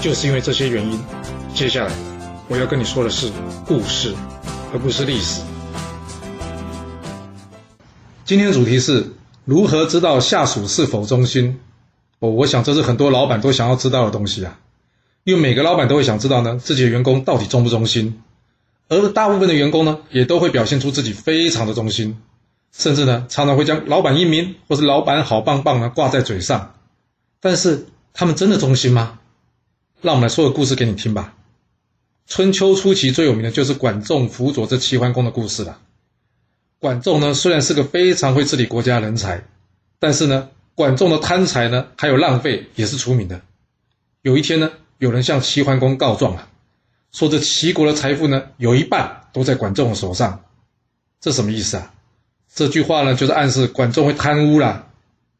就是因为这些原因，接下来我要跟你说的是故事，而不是历史。今天的主题是如何知道下属是否忠心。哦，我想这是很多老板都想要知道的东西啊，因为每个老板都会想知道呢，自己的员工到底忠不忠心，而大部分的员工呢，也都会表现出自己非常的忠心，甚至呢，常常会将老板英明或是老板好棒棒呢挂在嘴上。但是他们真的忠心吗？让我们来说个故事给你听吧。春秋初期最有名的就是管仲辅佐这齐桓公的故事了。管仲呢，虽然是个非常会治理国家人才，但是呢，管仲的贪财呢，还有浪费也是出名的。有一天呢，有人向齐桓公告状啊，说这齐国的财富呢，有一半都在管仲的手上。这什么意思啊？这句话呢，就是暗示管仲会贪污啦。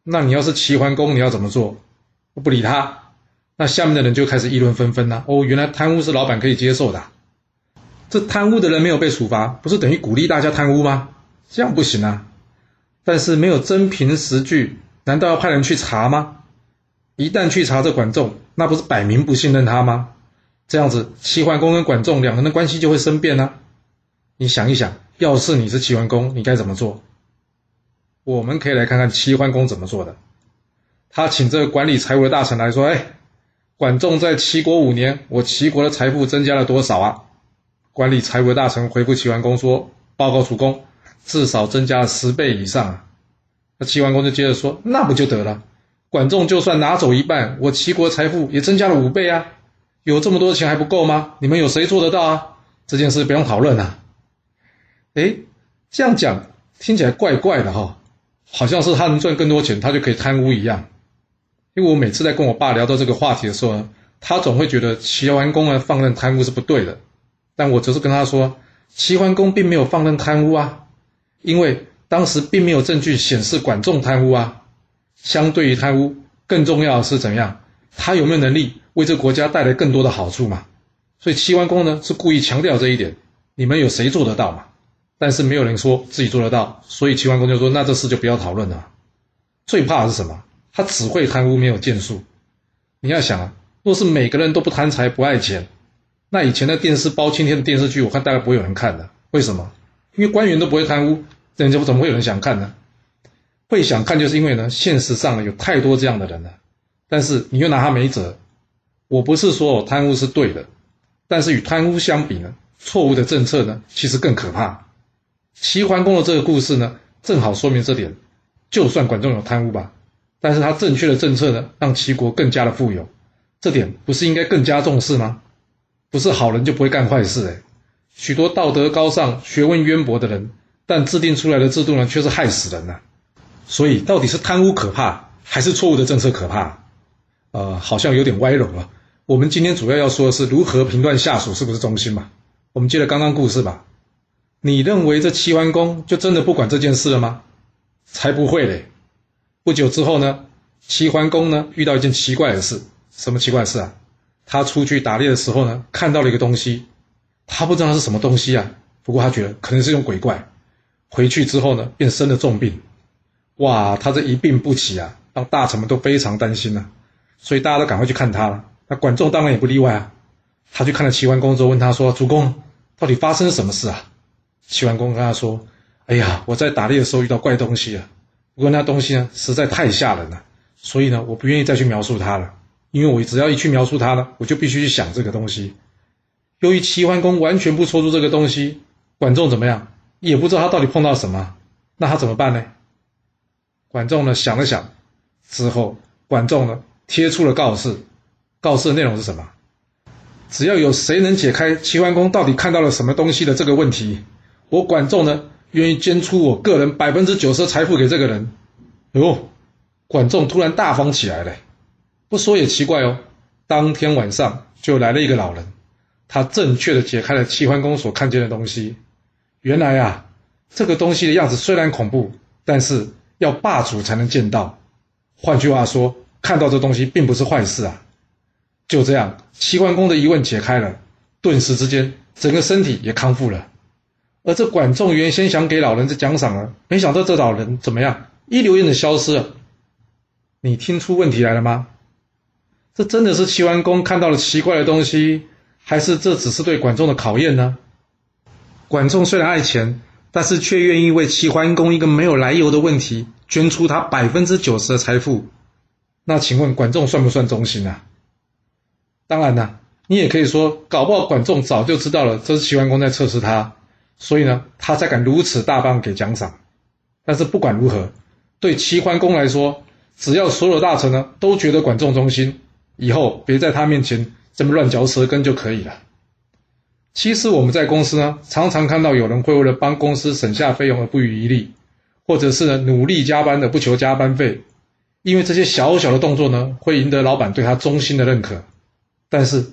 那你要是齐桓公，你要怎么做？不理他。那下面的人就开始议论纷纷了。哦，原来贪污是老板可以接受的，这贪污的人没有被处罚，不是等于鼓励大家贪污吗？这样不行啊！但是没有真凭实据，难道要派人去查吗？一旦去查这管仲，那不是摆明不信任他吗？这样子，齐桓公跟管仲两人的关系就会生变呢。你想一想，要是你是齐桓公，你该怎么做？我们可以来看看齐桓公怎么做的。他请这个管理财务的大臣来说：“哎。”管仲在齐国五年，我齐国的财富增加了多少啊？管理财务的大臣回复齐桓公说：“报告主公，至少增加了十倍以上啊。”那齐桓公就接着说：“那不就得了？管仲就算拿走一半，我齐国财富也增加了五倍啊！有这么多钱还不够吗？你们有谁做得到啊？这件事不用讨论啊。哎，这样讲听起来怪怪的哈，好像是他能赚更多钱，他就可以贪污一样。因为我每次在跟我爸聊到这个话题的时候呢，他总会觉得齐桓公呢放任贪污是不对的，但我则是跟他说，齐桓公并没有放任贪污啊，因为当时并没有证据显示管仲贪污啊。相对于贪污，更重要的是怎样，他有没有能力为这个国家带来更多的好处嘛？所以齐桓公呢是故意强调这一点，你们有谁做得到嘛？但是没有人说自己做得到，所以齐桓公就说，那这事就不要讨论了。最怕的是什么？他只会贪污，没有建树。你要想啊，若是每个人都不贪财、不爱钱，那以前的电视包青天的电视剧，我看大概不会有人看的。为什么？因为官员都不会贪污，人家怎么会有人想看呢？会想看，就是因为呢，现实上有太多这样的人了。但是你又拿他没辙。我不是说贪污是对的，但是与贪污相比呢，错误的政策呢，其实更可怕。齐桓公的这个故事呢，正好说明这点。就算管仲有贪污吧。但是他正确的政策呢，让齐国更加的富有，这点不是应该更加重视吗？不是好人就不会干坏事哎，许多道德高尚、学问渊博的人，但制定出来的制度呢，却是害死人呐。所以到底是贪污可怕，还是错误的政策可怕？呃，好像有点歪楼了。我们今天主要要说的是如何评断下属是不是忠心嘛。我们接着刚刚故事吧。你认为这齐桓公就真的不管这件事了吗？才不会嘞。不久之后呢，齐桓公呢遇到一件奇怪的事，什么奇怪事啊？他出去打猎的时候呢，看到了一个东西，他不知道是什么东西啊。不过他觉得可能是种鬼怪。回去之后呢，便生了重病。哇，他这一病不起啊，让大臣们都非常担心呐。所以大家都赶快去看他了。那管仲当然也不例外啊。他去看了齐桓公之后，问他说：“主公，到底发生了什么事啊？”齐桓公跟他说：“哎呀，我在打猎的时候遇到怪东西了。”不过那东西呢，实在太吓人了，所以呢，我不愿意再去描述它了。因为我只要一去描述它呢，我就必须去想这个东西。由于齐桓公完全不说出这个东西，管仲怎么样，也不知道他到底碰到什么，那他怎么办呢？管仲呢想了想之后，管仲呢贴出了告示，告示的内容是什么？只要有谁能解开齐桓公到底看到了什么东西的这个问题，我管仲呢。愿意捐出我个人百分之九十的财富给这个人，哟，管仲突然大方起来了。不说也奇怪哦。当天晚上，就来了一个老人，他正确的解开了齐桓公所看见的东西。原来啊，这个东西的样子虽然恐怖，但是要霸主才能见到。换句话说，看到这东西并不是坏事啊。就这样，齐桓公的疑问解开了，顿时之间，整个身体也康复了。而这管仲原先想给老人这奖赏了，没想到这老人怎么样，一溜烟的消失了。你听出问题来了吗？这真的是齐桓公看到了奇怪的东西，还是这只是对管仲的考验呢？管仲虽然爱钱，但是却愿意为齐桓公一个没有来由的问题捐出他百分之九十的财富。那请问管仲算不算忠心啊？当然啦，你也可以说，搞不好管仲早就知道了这是齐桓公在测试他，所以呢，他才敢如此大方给奖赏。但是不管如何，对齐桓公来说，只要所有大臣呢都觉得管仲忠心，以后别在他面前这么乱嚼舌根就可以了。其实我们在公司呢，常常看到有人会为了帮公司省下费用而不遗余力，或者是呢努力加班的不求加班费，因为这些小小的动作呢，会赢得老板对他忠心的认可。但是，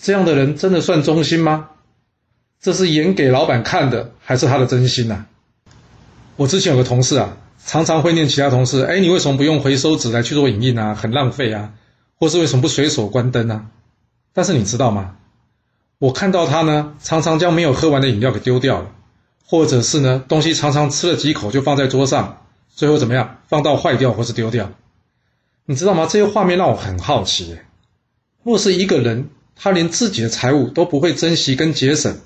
这样的人真的算忠心吗？这是演给老板看的，还是他的真心呐？我之前有个同事啊，常常会念其他同事：“哎，你为什么不用回收纸来去做影印啊？很浪费啊！”或是为什么不随手关灯啊？但是你知道吗？我看到他呢，常常将没有喝完的饮料给丢掉了，或者是呢，东西常常吃了几口就放在桌上，最后怎么样？放到坏掉或是丢掉。你知道吗？这些画面让我很好奇。若是一个人，他连自己的财物都不会珍惜跟节省，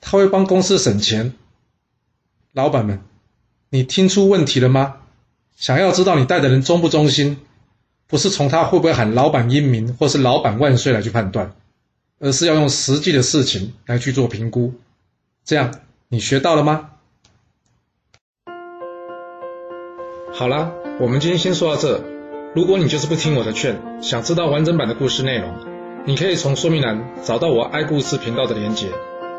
他会帮公司省钱。老板们，你听出问题了吗？想要知道你带的人忠不忠心，不是从他会不会喊“老板英明”或是“老板万岁”来去判断，而是要用实际的事情来去做评估。这样，你学到了吗？好啦，我们今天先说到这。如果你就是不听我的劝，想知道完整版的故事内容，你可以从说明栏找到我爱故事频道的连结。